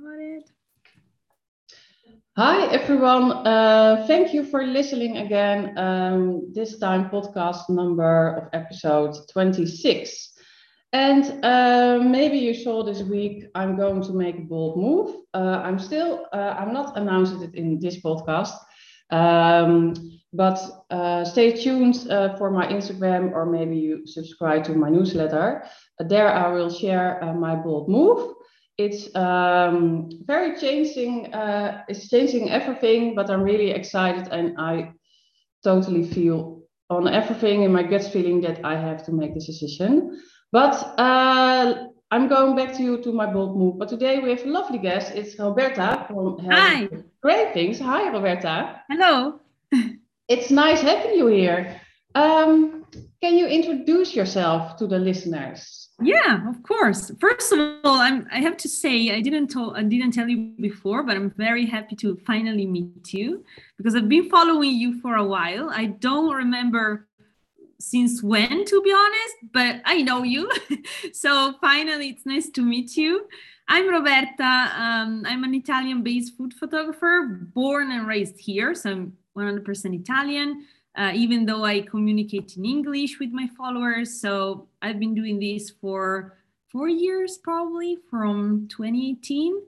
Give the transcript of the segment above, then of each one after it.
Got it. Hi, everyone. Uh, thank you for listening again. Um, this time, podcast number of episode 26. And uh, maybe you saw this week, I'm going to make a bold move. Uh, I'm still, uh, I'm not announcing it in this podcast, um, but uh, stay tuned uh, for my Instagram or maybe you subscribe to my newsletter. there I will share my bold move it's um, very changing. Uh, it's changing everything, but I'm really excited, and I totally feel on everything in my gut feeling that I have to make this decision. But uh, I'm going back to you to my bold move. But today we have a lovely guest. It's Roberta from Hi. Great Things. Hi, Roberta. Hello. it's nice having you here. Um, can you introduce yourself to the listeners? Yeah, of course. First of all, I'm, I have to say I didn't tell I didn't tell you before, but I'm very happy to finally meet you because I've been following you for a while. I don't remember since when, to be honest, but I know you. so finally, it's nice to meet you. I'm Roberta. Um, I'm an Italian-based food photographer, born and raised here, so I'm 100% Italian uh, even though I communicate in English with my followers. So I've been doing this for four years, probably from 2018.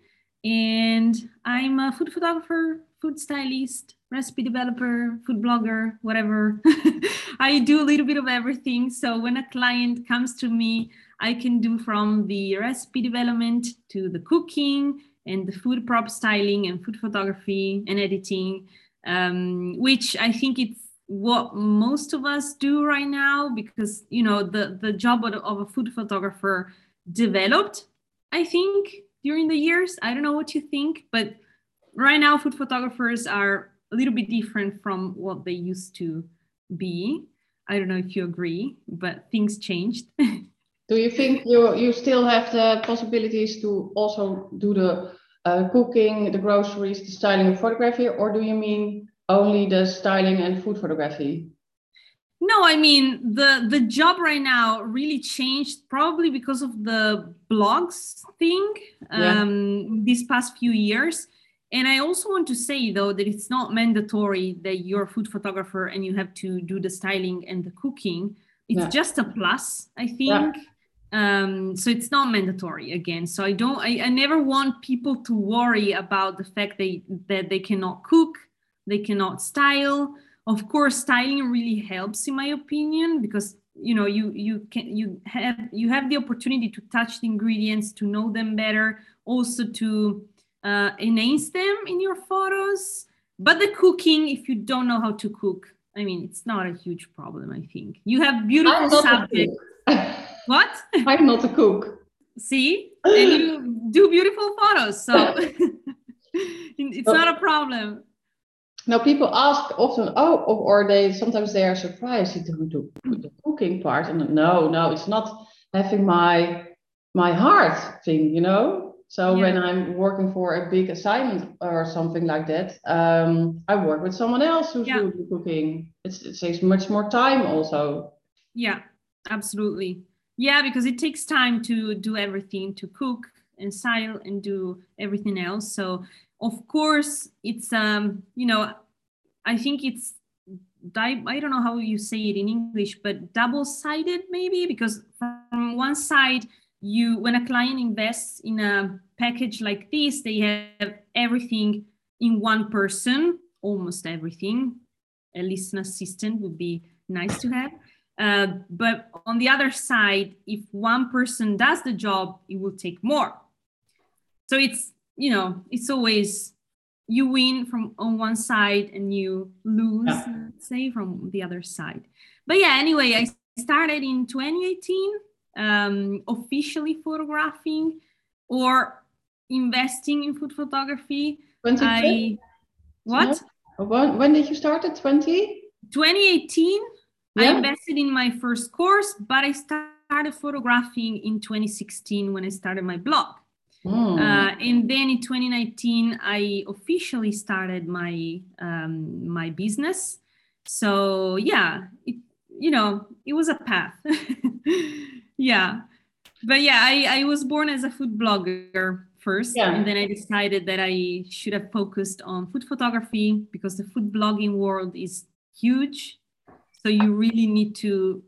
And I'm a food photographer, food stylist, recipe developer, food blogger, whatever. I do a little bit of everything. So when a client comes to me, I can do from the recipe development to the cooking and the food prop styling and food photography and editing, um, which I think it's what most of us do right now because you know the the job of a food photographer developed i think during the years. I don't know what you think but right now food photographers are a little bit different from what they used to be. I don't know if you agree but things changed. Do you think you you still have the possibilities to also do the uh, cooking the groceries the styling of photography or do you mean only the styling and food photography? No, I mean the the job right now really changed probably because of the blogs thing yeah. um, these past few years. And I also want to say though that it's not mandatory that you're a food photographer and you have to do the styling and the cooking. It's yeah. just a plus, I think. Yeah. Um, so it's not mandatory again. So I don't. I, I never want people to worry about the fact that that they cannot cook they cannot style. Of course styling really helps in my opinion because you know you you can you have you have the opportunity to touch the ingredients to know them better also to uh, enhance them in your photos. But the cooking if you don't know how to cook i mean it's not a huge problem i think. You have beautiful subjects. What? I'm not a cook. See? And you do beautiful photos so it's not a problem now people ask often, oh, or they sometimes they are surprised to do the cooking part, and no, no, it's not having my my heart thing, you know. So yeah. when I'm working for a big assignment or something like that, um, I work with someone else who's yeah. doing the cooking. It's, it saves much more time also. Yeah, absolutely. Yeah, because it takes time to do everything, to cook and style and do everything else. So of course it's um you know i think it's i don't know how you say it in english but double sided maybe? Because from one side you when a client invests in a package like this they have everything in one person almost everything. At least an assistant would be nice to have. Uh, but on the other side if one person does the job it will take more. So it's you know it's always you win from on one side and you lose yeah. say from the other side. But yeah anyway i started in 2018 um, officially photographing or investing in food photography. I, what? When, when did you start at 20 2018 yeah. i invested in my first course but i started photographing in 2016 when i started my blog Mm. Uh, and then in 2019, I officially started my um, my business. So yeah, it, you know, it was a path. yeah, but yeah, I, I was born as a food blogger first. Yeah. And then I decided that I should have focused on food photography because the food blogging world is huge. So you really need to,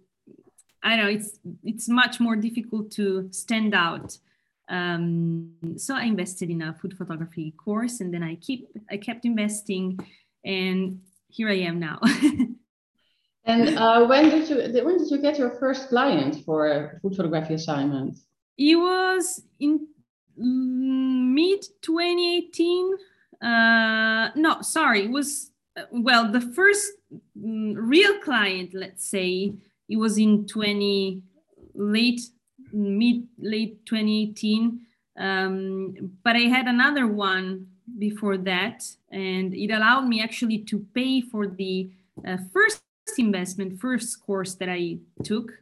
I don't know it's it's much more difficult to stand out. Um, so I invested in a food photography course and then I keep I kept investing and here I am now. and uh, when did you when did you get your first client for a food photography assignment? It was in mid 2018. Uh, no, sorry, it was well the first mm, real client. Let's say it was in 20 late mid late 2018. Um, but I had another one before that, and it allowed me actually to pay for the uh, first investment, first course that I took.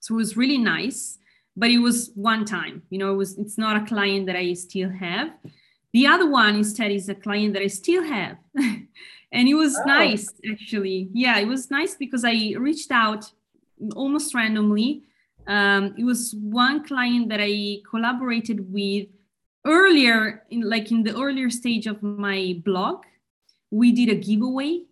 So it was really nice but it was one time you know it was it's not a client that i still have the other one instead is a client that i still have and it was oh. nice actually yeah it was nice because i reached out almost randomly um, it was one client that i collaborated with earlier in like in the earlier stage of my blog we did a giveaway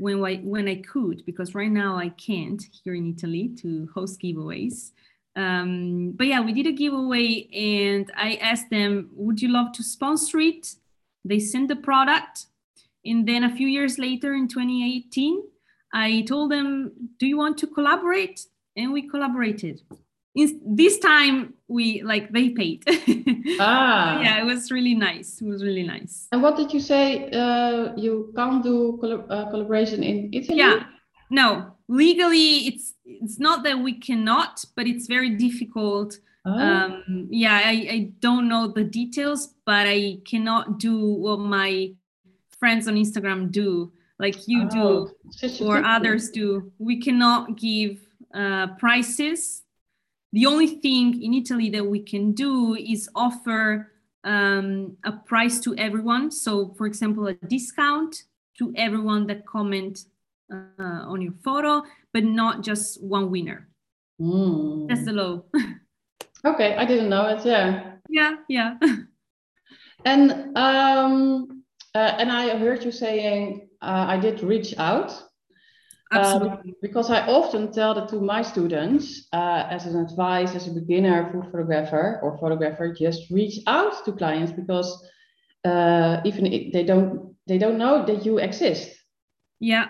when I, when I could because right now I can't here in Italy to host giveaways um, but yeah, we did a giveaway and I asked them, would you love to sponsor it? They sent the product. And then a few years later in 2018, I told them, do you want to collaborate? And we collaborated. In, this time we like they paid. ah. yeah, it was really nice. It was really nice. And what did you say? Uh, you can't do uh, collaboration in Italy? Yeah, no, legally it's it's not that we cannot, but it's very difficult. Oh. Um, yeah, I, I don't know the details, but I cannot do what my friends on Instagram do, like you oh, do or others do. We cannot give uh, prices. The only thing in Italy that we can do is offer um, a price to everyone. So, for example, a discount to everyone that comment uh, on your photo, but not just one winner. Mm. That's the law. okay, I didn't know it. Yeah. Yeah, yeah. and um, uh, and I heard you saying uh, I did reach out. Absolutely. because I often tell that to my students uh, as an advice, as a beginner food photographer or photographer, just reach out to clients because uh, even if they don't they don't know that you exist. Yeah,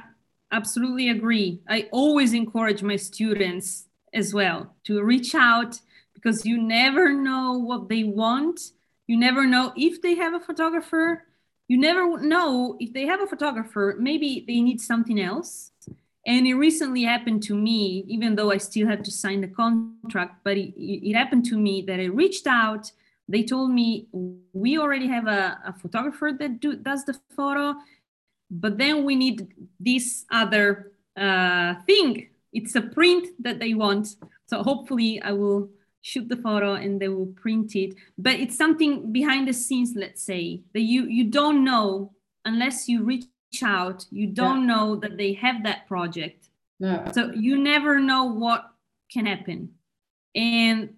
absolutely agree. I always encourage my students as well to reach out because you never know what they want. You never know if they have a photographer. You never know if they have a photographer, maybe they need something else. And it recently happened to me, even though I still had to sign the contract, but it, it happened to me that I reached out. They told me, we already have a, a photographer that do, does the photo but then we need this other uh, thing. It's a print that they want. So hopefully I will shoot the photo and they will print it. But it's something behind the scenes, let's say, that you, you don't know unless you reach out. You don't yeah. know that they have that project. Yeah. So you never know what can happen. And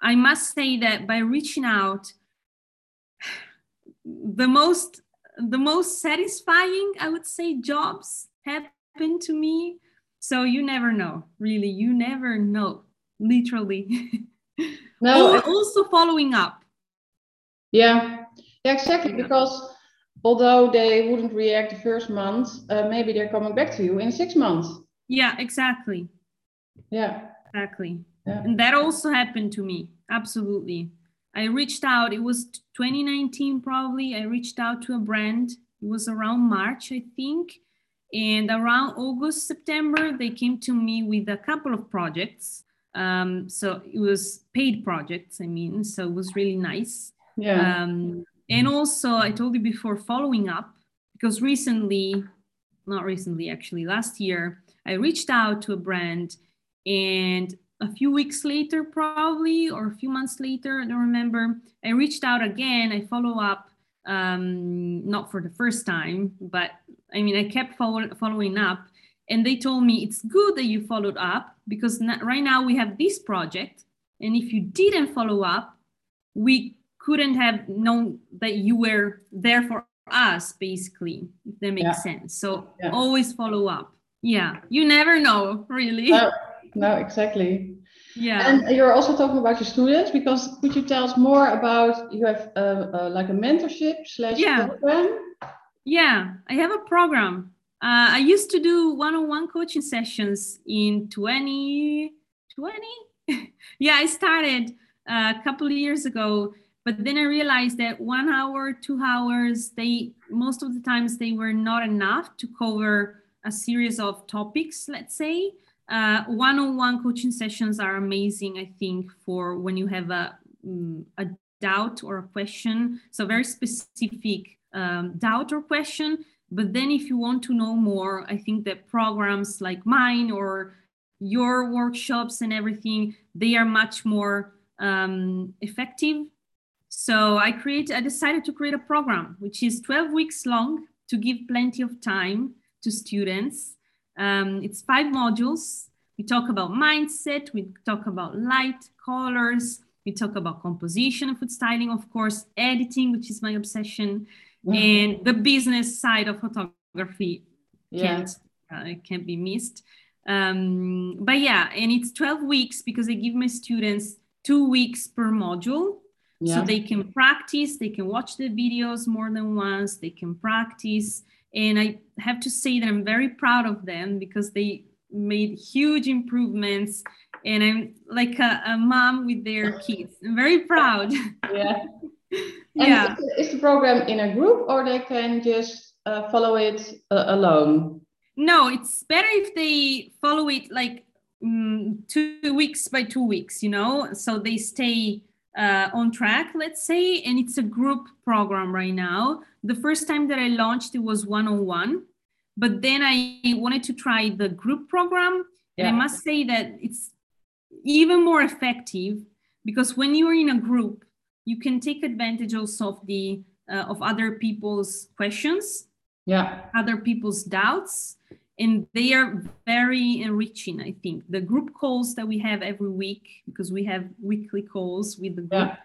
I must say that by reaching out, the most the most satisfying, I would say, jobs happen to me. So you never know, really. You never know, literally. No, also following up. Yeah, yeah, exactly. Because although they wouldn't react the first month, uh, maybe they're coming back to you in six months. Yeah, exactly. Yeah. Exactly. Yeah. And that also happened to me. Absolutely. I reached out, it was 2019 probably. I reached out to a brand. It was around March, I think. And around August, September, they came to me with a couple of projects. Um, so it was paid projects, I mean, so it was really nice. Yeah. Um, and also, I told you before, following up, because recently, not recently, actually, last year, I reached out to a brand and a few weeks later, probably, or a few months later, I don't remember. I reached out again. I follow up, um, not for the first time, but I mean, I kept follow- following up, and they told me it's good that you followed up because right now we have this project, and if you didn't follow up, we couldn't have known that you were there for us basically if that makes yeah. sense. So yeah. always follow up. Yeah. You never know really. No, no exactly. Yeah. And you're also talking about your students because could you tell us more about you have uh, uh, like a mentorship slash yeah. program? Yeah i have a program. Uh, i used to do one-on-one coaching sessions in 2020 yeah i started uh, a couple of years ago but then i realized that one hour two hours they most of the times they were not enough to cover a series of topics let's say uh, one-on-one coaching sessions are amazing, I think, for when you have a, mm, a doubt or a question. So very specific um, doubt or question. But then if you want to know more, I think that programs like mine or your workshops and everything, they are much more um, effective. So I create, I decided to create a program which is 12 weeks long to give plenty of time to students um, it's five modules. We talk about mindset, we talk about light, colors, we talk about composition and food styling, of course, editing, which is my obsession, and the business side of photography yeah. can't, uh, can't be missed. Um, but yeah, and it's 12 weeks because I give my students two weeks per module. Yeah. So they can practice, they can watch the videos more than once, they can practice and I have to say that I'm very proud of them because they made huge improvements. And I'm like a, a mom with their kids. I'm very proud. Yeah. yeah. Is the program in a group or they can just uh, follow it uh, alone? No, it's better if they follow it like um, two weeks by two weeks, you know, so they stay uh, on track, let's say, and it's a group program right now. The first time that I launched, it was one on one, but then I wanted to try the group program. Yeah. And I must say that it's even more effective because when you're in a group, you can take advantage also of the uh, of other people's questions, yeah, other people's doubts, and they are very enriching i think. The group calls that we have every week because we have weekly calls with the group yeah.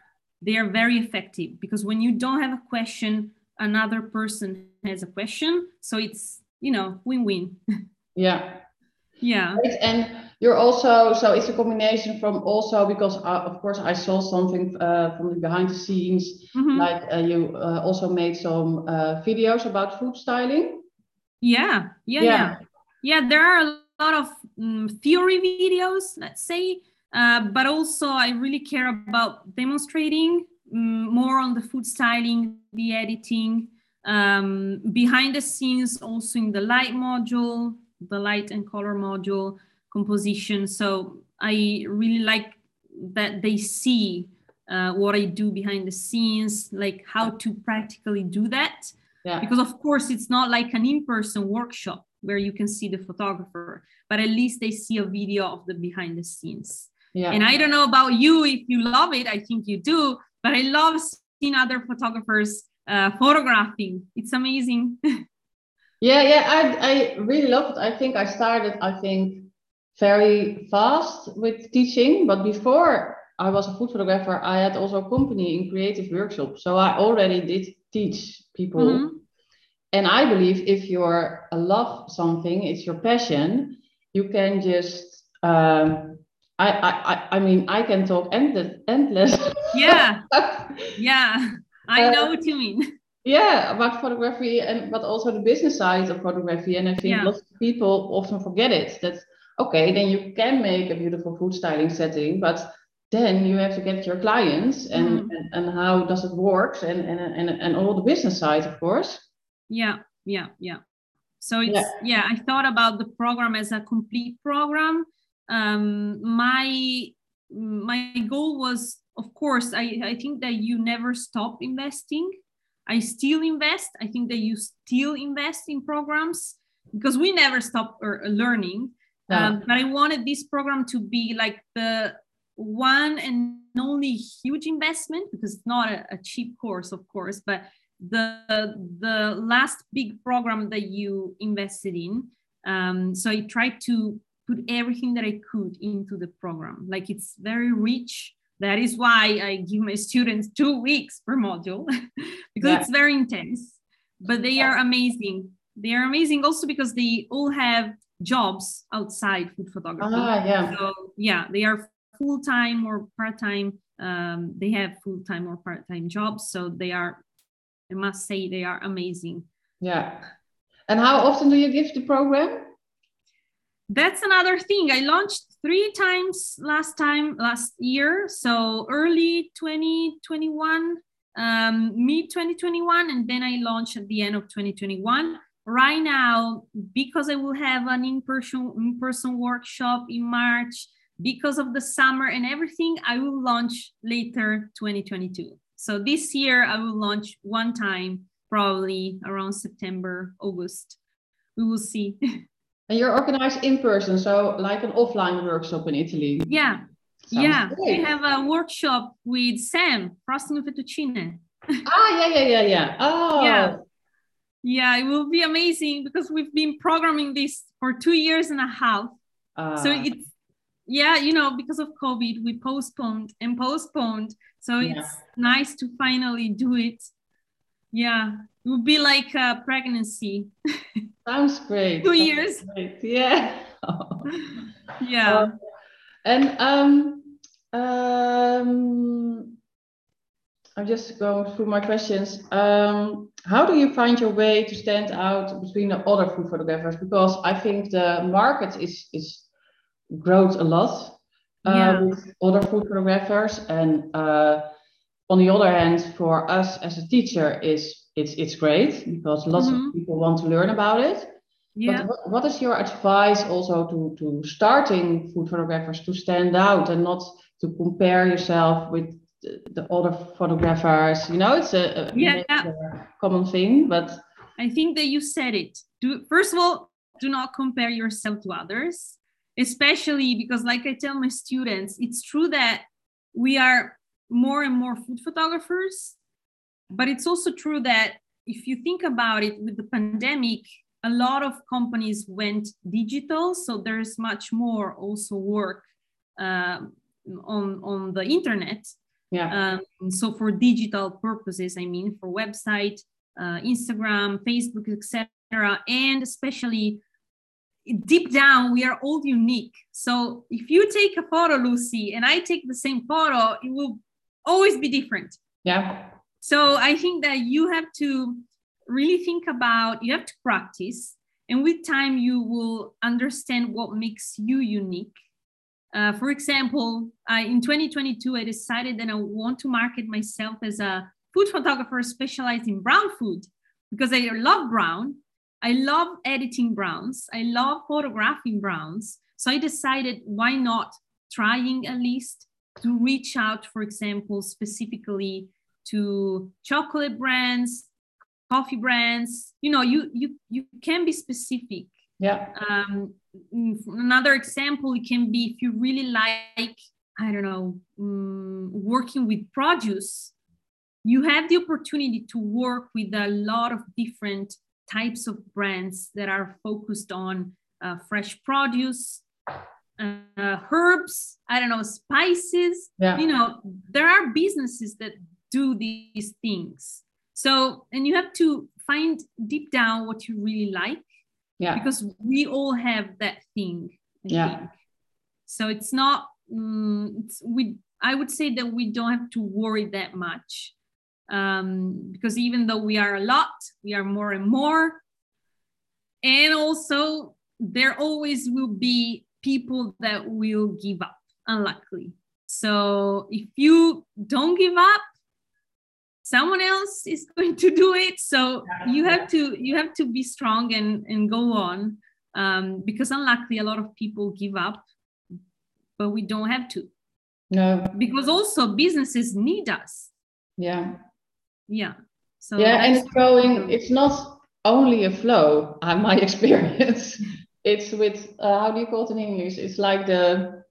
they are very effective because when you don't have a question another person has a question so it's you know win-win. Yeah. Yeah. And you're also so it's a combination from also because uh, of course i saw something uh, from the behind the scenes mm-hmm. like uh, you uh, also made some uh, videos about food styling yeah, yeah, yeah, yeah. There are a lot of um, theory videos, let's say, uh, but also I really care about demonstrating um, more on the food styling, the editing, um, behind the scenes, also in the light module, the light and color module composition. So I really like that they see uh, what I do behind the scenes, like how to practically do that. Yeah. Because of course it's not like an in-person workshop where you can see the photographer, but at least they see a video of the behind the scenes. Yeah. And I don't know about you if you love it. I think you do, but I love seeing other photographers uh, photographing. It's amazing. yeah, yeah, I I really love it. I think I started, I think, very fast with teaching, but before I was a food photographer, I had also a company in creative workshops. So I already did teach people. Mm-hmm. And I believe if you're a love something, it's your passion, you can just um, I, I I mean I can talk endless endless. Yeah. yeah. I know uh, what you mean. Yeah, about photography and but also the business side of photography. And I think yeah. lots of people often forget it that okay, then you can make a beautiful food styling setting, but then you have to get your clients and, mm. and, and, how does it work and, and, and, and all the business side, of course. Yeah, yeah, yeah. So it's, yeah. yeah, I thought about the program as a complete program. Um, my, my goal was, of course, I, I think that you never stop investing. I still invest. I think that you still invest in programs because we never stop er, learning. No. Um, but I wanted this program to be like the one and only huge investment because it's not a, a, cheap course of course but the the last big program that you invested in um, so i tried to put everything that i could into the program like it's very rich that is why I give my students two weeks per module because yeah. it's very intense. But they are amazing. They are amazing also because they all have jobs outside food photography. Ah, yeah. So yeah, they are full time or part time. Um, they have full time or part time jobs. So they are, I must say, they are amazing. Yeah. And how often do you give the program? That's another thing. I launched three times last time last year so early 2021 um, mid 2021 and then i launched at the end of 2021 right now because i will have an in-person in-person workshop in march because of the summer and everything i will launch later 2022 so this year i will launch one time probably around september august we will see And you're organized in person, so like an offline workshop in Italy. Yeah. Sounds yeah. Great. We have a workshop with Sam, frosting fettuccine. ah, yeah, yeah, yeah, yeah. Oh. Yeah. Yeah, it will be amazing because we've been programming this for two years and a half. Uh, so it's yeah, you know, because of COVID, we postponed and postponed. So yeah. it's nice to finally do it. Yeah, it would be like a pregnancy. Sounds great. Two Sounds years. Great. Yeah. yeah. Um, and um, um, I'm just going through my questions. Um, how do you find your way to stand out between the other food photographers? Because I think the market is is grows a lot uh, yeah. with other food photographers, and uh, on the other hand, for us as a teacher, is it's it's great because lots mm-hmm. of people want to learn about it. Yeah. But what, what is your advice also to to starting food photographers to stand out and not to compare yourself with the, the other photographers? You know, it's a, a, yeah. a common thing, but I think that you said it. Do first of all, do not compare yourself to others, especially because, like I tell my students, it's true that we are more and more food photographers but it's also true that if you think about it with the pandemic, a lot of companies went digital. So there's much more also work uh, on, on the internet. Yeah. Um, so for digital purposes, I mean, for website, uh, Instagram, Facebook, etc., and especially deep down, we are all unique. So if you take a photo, Lucy, and I take the same photo, it will always be different. Yeah. So I think that you have to really think about, you have to practice, and with time, you will understand what makes you unique. Uh, for example, I, in 2022, I decided that I want to market myself as a food photographer specialized in brown food because I love brown. I love editing browns. I love photographing browns. So I decided why not trying at least to reach out, for example, specifically to chocolate brands, coffee brands. You know, you you you can be specific. Yeah. Um, another example, it can be if you really like, I don't know, um, working with produce, you have the opportunity to work with a lot of different types of brands that are focused on uh, fresh produce, uh, herbs, I don't know, spices. Yeah. You know, there are businesses that do these things. So, and you have to find deep down what you really like. Yeah. Because we all have that thing. I yeah. Think. So it's not, um, it's, we, I would say that we don't have to worry that much. Um, because even though we are a lot, we are more and more. And also, there always will be people that will give up, unluckily. So if you don't give up, someone else is going to do it. So you have to you have to be strong and and go on. Um, because unluckily a lot of people give up but we don't have to. No. Because also businesses need us. Yeah yeah so yeah and it's going it's not only a flow uh, my experience it's with uh, how do you call it in english it's like the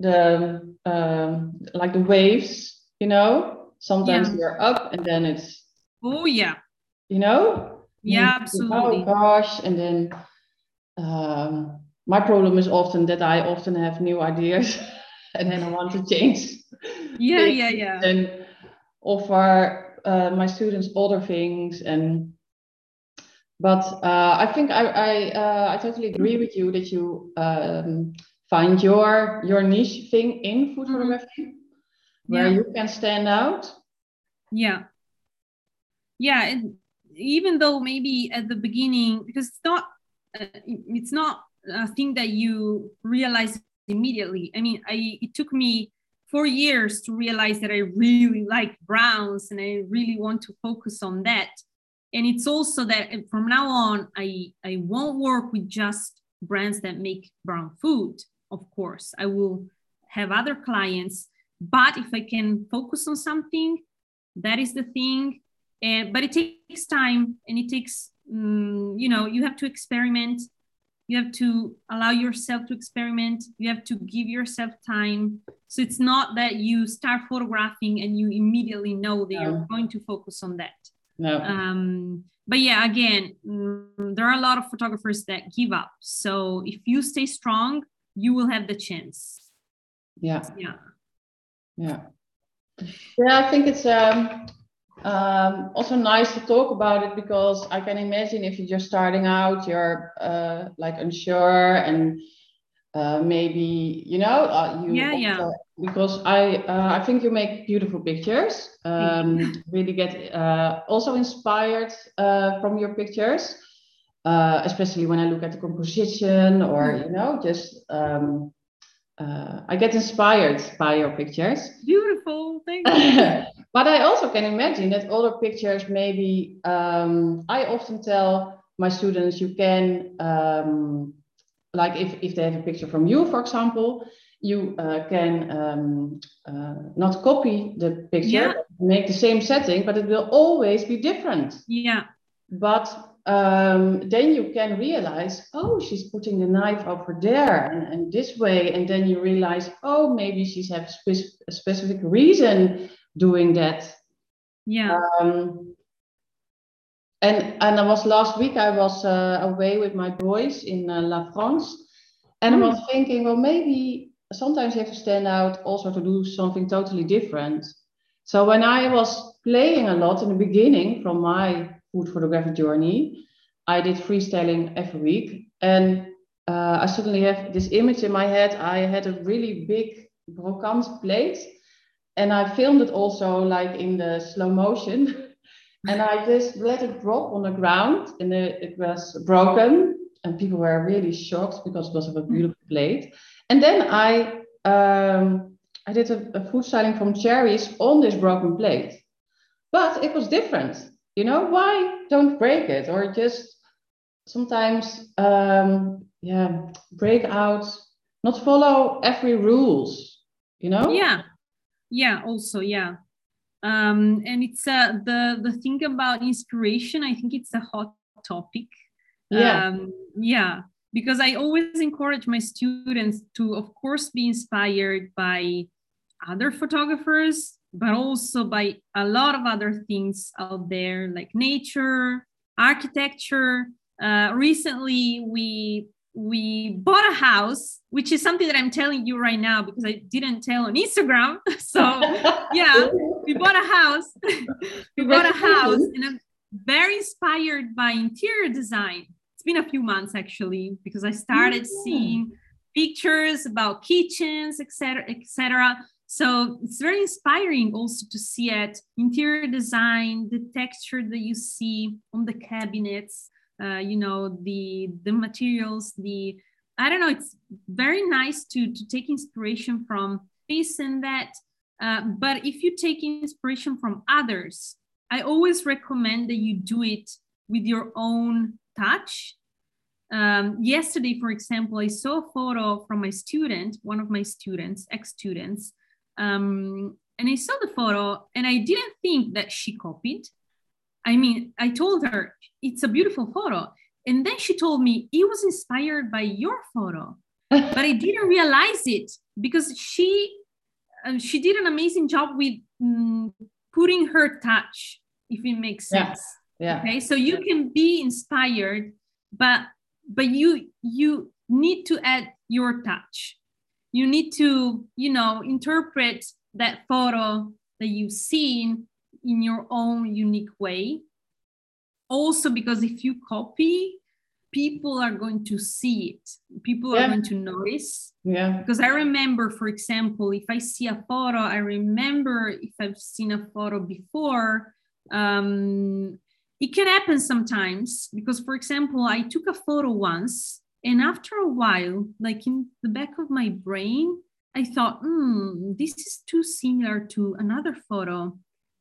the um, like the waves you know sometimes yeah. you're up and then it's oh yeah you know yeah absolutely oh gosh and then um, my problem is often that i often have new ideas and then I want to change. Yeah, yeah, yeah. And offer uh, my students other things and but uh, I think I I, uh, I totally agree with you that you um, find your your niche thing in food mm-hmm. photography where yeah. you can stand out. Yeah, yeah. And even though maybe at the beginning, because it's not uh, it's not a thing that you realize immediately. I mean, I it took me four years to realize that I really like browns and I really want to focus on that. And it's also that from now on i i won't work with just brands that make brown food of course. I will have other clients but if i can focus on something that is the thing. And but it takes time and it takes um, you know you have to experiment you have to allow yourself to experiment you have to give yourself time so it's not that you start photographing and you immediately know that you're going to focus on that no. Um, but yeah, again, mm, there are a lot of photographers that give up. So if you stay strong, you will have the chance. Yeah. Yeah. Yeah. Yeah, I think it's um, um, also nice to talk about it because I can imagine if you're just starting out, you're uh, like unsure and uh, maybe you know uh, you yeah yeah because I uh, I think you make beautiful pictures um, really get uh, also inspired uh, from your pictures uh, especially when I look at the composition or mm. you know just um, I get inspired by your pictures beautiful thank you but I also can imagine that other pictures maybe um, I often tell my students you can um, like if, if they have a picture from you, for example, you uh, can um, uh, not copy the picture, yeah. make the same setting, but it will always be different. Yeah. But um, then you can realize, oh, she's putting the knife over there and, and this way. And then you realize, oh, maybe she's have a, spe- a specific reason doing that. Yeah. Um, and and I was last week I was uh, away with my boys in uh, La France, and mm. I was thinking, well, maybe sometimes you have to stand out also to do something totally different. So when I was playing a lot in the beginning from my food photography journey, I did freestyling every week, and uh, I suddenly have this image in my head. I had a really big brocante plate, and I filmed it also like in the slow motion. and I just let it drop on the ground, and it was broken, and people were really shocked because it was a beautiful plate. And then I um, I did a, a food styling from cherries on this broken plate, but it was different. You know why don't break it or just sometimes um, yeah break out, not follow every rules. You know? Yeah, yeah. Also, yeah um, and it's uh, the the thing about inspiration i think it's a hot topic yeah um, yeah because i always encourage my students to of course be inspired by other photographers but also by a lot of other things out there like nature architecture uh, recently we we bought a house, which is something that I'm telling you right now because I didn't tell on Instagram. So yeah, we bought a house. we bought a house, and I'm very inspired by interior design. It's been a few months actually because I started mm-hmm. seeing pictures about kitchens, etc., etc. So it's very inspiring also to see at interior design, the texture that you see on the cabinets uh, you know the the materials the i don't know it's very nice to to take inspiration from this and that. Uh, but if you take inspiration from others i always recommend that you do it with your own touch. Um, yesterday for example i saw a photo from my student one of my students ex-students um, and i saw the photo and i didn't think that she copied I mean, I told her it's a beautiful photo. And then she told me it was inspired by your photo. but I didn't realize it because she uh, she did an amazing job with um, putting her touch, if it makes sense. Yeah. yeah. Okay. So you can be inspired, but but you you need to add your touch. You need to you know interpret that photo that you've seen in your own unique way. Also because if you copy people are going to see it. People yeah. are going to notice. Yeah. Because i remember for example if i see a photo i remember if i've seen a photo before um, it can happen sometimes. Because for example i took a photo once and after a while like in the back of my brain i thought hmm, this is too similar to another photo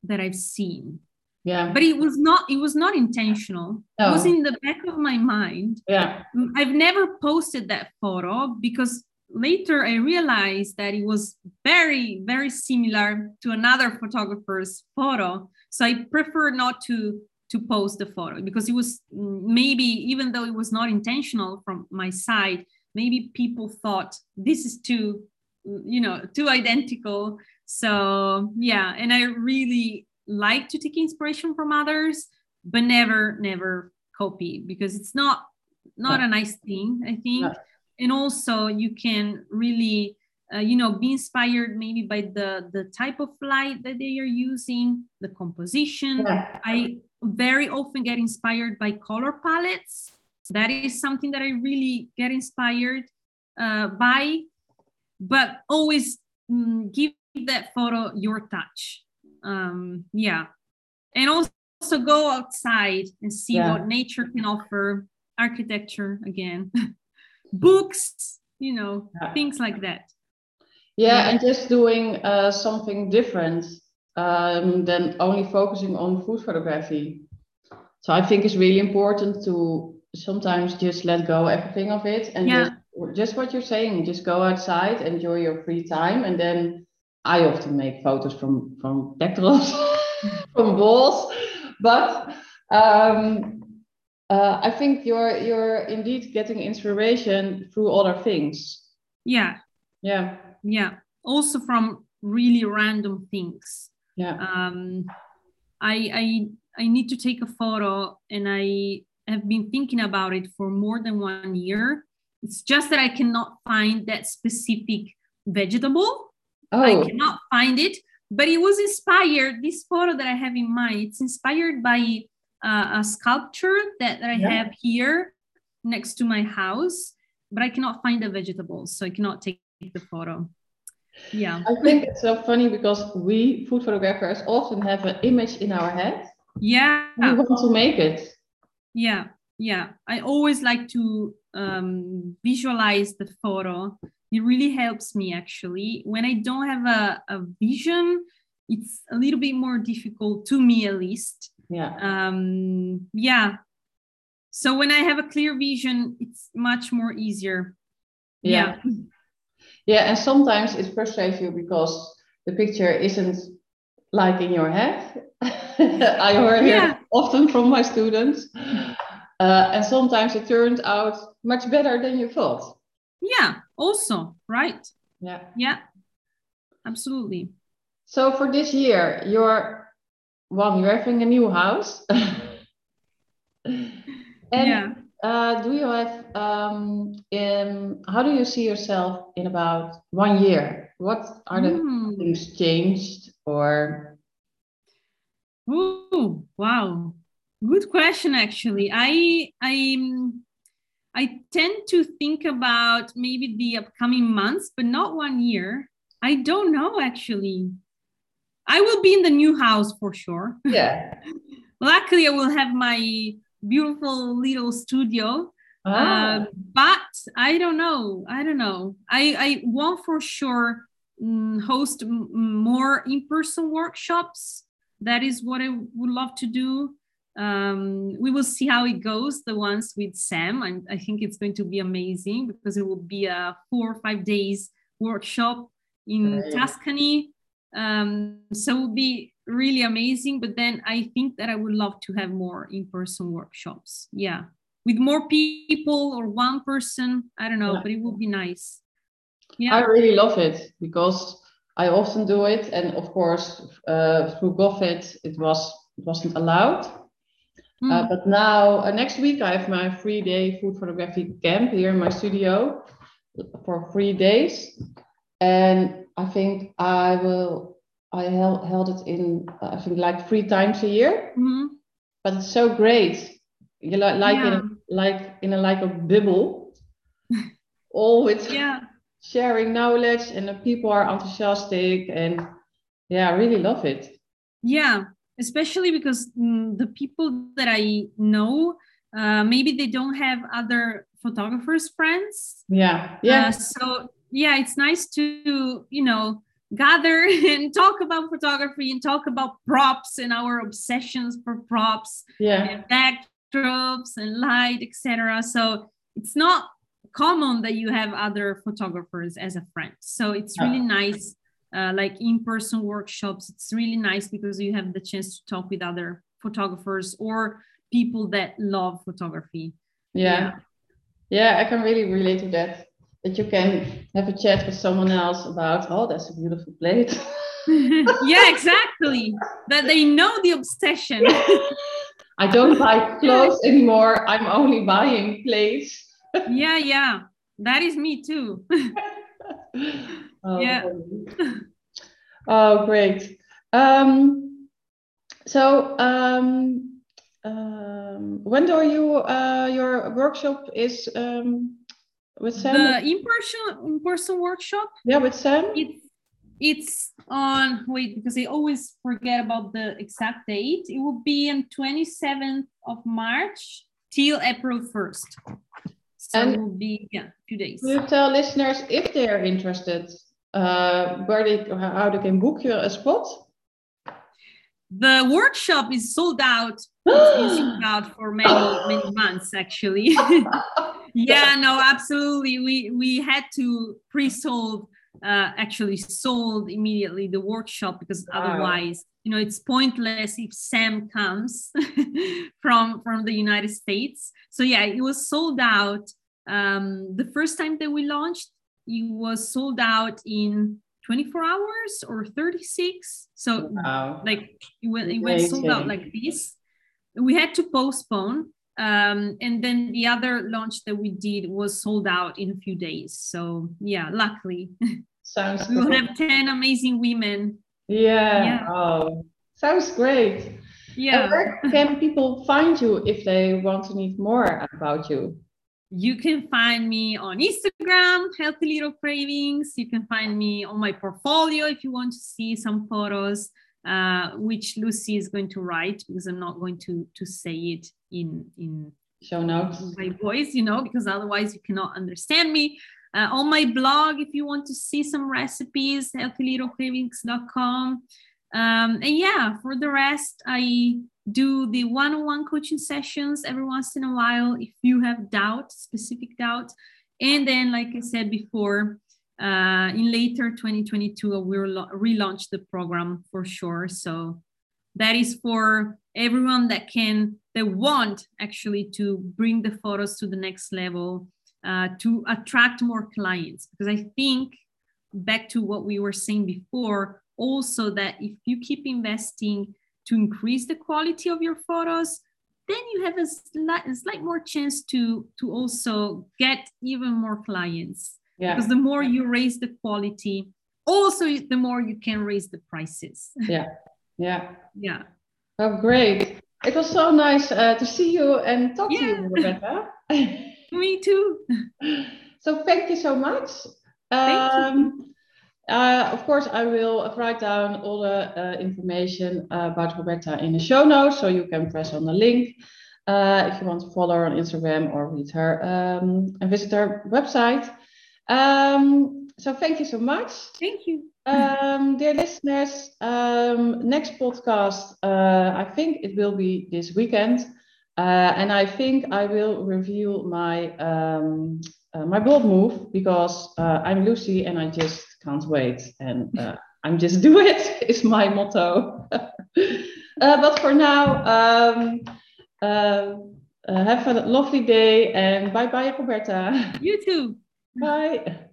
that i've seen. Yeah. But it was not it was not intentional. No. it was in the back of my mind. Yeah. Mm, i've never posted that photo because later i realized that it was very very similar to another photographer's photo. So i prefer not to to post the photo because it was maybe even though it was not intentional from my side maybe people thought this is too you know too identical so yeah and i really like to take inspiration from others but never never copy because it's not not no. a nice thing i think no. and also you can really uh, you know be inspired maybe by the the type of light that they are using the composition yeah. i very often get inspired by color palettes that is something that i really get inspired uh, by but always mm, give that photo your touch um, yeah and also go outside and see yeah. what nature can offer architecture again books you know yeah. things like that yeah, yeah. and just doing uh, something different um, than only focusing on food photography so i think it's really important to sometimes just let go everything of it and just, just what you're saying just go outside enjoy your free time and then I often make photos from from pectorals, from balls, but um, uh, I think you're you're indeed getting inspiration through other things. Yeah. Yeah. Yeah. Also from really random things. Yeah. Um, I I I need to take a photo, and I have been thinking about it for more than one year. It's just that I cannot find that specific vegetable Oh. I cannot find it, but it was inspired. This photo that I have in mind, it's inspired by uh, a sculpture that, that I yeah. have here next to my house, but I cannot find the vegetables, so I cannot take the photo. Yeah. I think it's so funny because we food photographers often have an image in our head. Yeah. We want to make it. Yeah. Yeah. I always like to um, visualize the photo it really helps me actually when i don't have a, a vision it's a little bit more difficult to me at least yeah um yeah so when i have a clear vision it's much more easier yeah yeah, yeah and sometimes it frustrates you because the picture isn't like in your head. I hear yeah. it often from my students. Uh, and sometimes it turned out much better than you thought. Yeah also right? Yeah. Yeah absolutely. So for this year you're well you're having a new house. And yeah. Uh, do you have um in how do you see yourself in about one year what are the mm. things changed or Oh, wow. Good question actually. I I I tend to think about maybe the upcoming months, but not one year. I don't know actually. I will be in the new house for sure. Yeah. Luckily, I will have my beautiful little studio. Ah. Uh, but I don't know. I don't know. I, I want for sure um, host m- more in person workshops. That is what I would love to do um, we will see how it goes the ones with sam I, I think it's going to be amazing because it will be a four or five days workshop in tuscany um, so it will be really amazing but then i think that i would love to have more in-person workshops yeah with more people or one person i don't know yeah. but it would be nice yeah i really love it because i often do it and of course uh, through covid it was it wasn't allowed Mm. Uh, but now, uh, next week, I have my three day food photography camp here in my studio for three days. and I think I will. I held, held it in I think like three times a year, Mhm. but it's so great. You like like in Yeah. a, like in a like a bubble, all with Yeah. sharing knowledge, and the people are enthusiastic, and yeah, I really love it. Yeah, especially because mm, the people that I know, uh, maybe they don't have other photographers friends. Yeah, yeah, Uh, so yeah, it's nice to you know gather and talk about photography and talk about props and our obsessions for props yeah, and backdrops and light, etc. So it's not common that you have other photographers as a friend. So it's really nice, uh, like in-person workshops. It's really nice because you have the chance to talk with other photographers or people that love photography. yeah, yeah. I can really relate to that. That you can have a chat with someone else about, oh, that's a beautiful plate. yeah, exactly. That they know the obsession. I don't buy clothes anymore. I'm only buying plates. yeah, yeah. That is me too. Oh, Yeah. Oh, great. Um, so, um, um, when do you uh, your workshop is um, with Sam? the in-person in-person workshop yeah, with Sam. it's it's on wait because i always forget about the exact date it will be on 27th of march till april 1st so And- it will be yeah two days Will you tell listeners if they are interested, uh, where they how they can book you a spot? the workshop is sold out it's been sold out for many many months actually yeah no absolutely. We we had to pre-sold uh, actually sold immediately the workshop because Wow. otherwise you know it's pointless if sam comes from from the united states. So yeah it was sold out um, the first time that we launched it was sold out in 24 hours or 36 so Wow. like it went, it went sold out like this. We had to postpone um, and then the other launch that we did was sold out in a few days so yeah luckily Sounds we will have 10 amazing women Yeah. Yeah. Oh, sounds great. And yeah where can people find you if they want to need more about you? you can find me on instagram healthy little cravings you can find me on my portfolio if you want to see some photos uh, which lucy is going to write because i'm not going to to say it in in Show notes. my voice, you know, because otherwise you cannot understand me. Uh, on my blog, if you want to see some recipes, healthylittlecravings.com. Um, and yeah, for the rest, I do the one-on-one coaching sessions every once in a while if you have doubt, specific doubt. And then, like I said before, uh, in later 2022, I will relaunch the program for sure. So that is for everyone that can that want actually to bring the photos to the next level uh, to attract more clients because i think back to what we were saying before also that if you keep investing to increase the quality of your photos then you have a slight, a slight more chance to to also get even more clients Yeah. because the more you raise the quality also the more you can raise the prices Yeah. Yeah. yeah Oh, great. It was so nice uh, to see you and talk to you, Rebecca. me too so thank you so much. Thank you. Um, uh, of course, I will write down all the uh, information uh, about Roberta in the show notes, so you can press on the link uh, if you want to follow her on Instagram or read her um, and visit her website. Um, so thank you so much. thank you Um, dear listeners, um, next podcast, uh, I think it will be this weekend, uh, and I think I will review my um, uh, my bold move because uh, I'm Lucy and I just can't wait, and uh, I'm just do it is my motto. uh, but for now, um, have a lovely day and bye bye, Roberta. you too bye.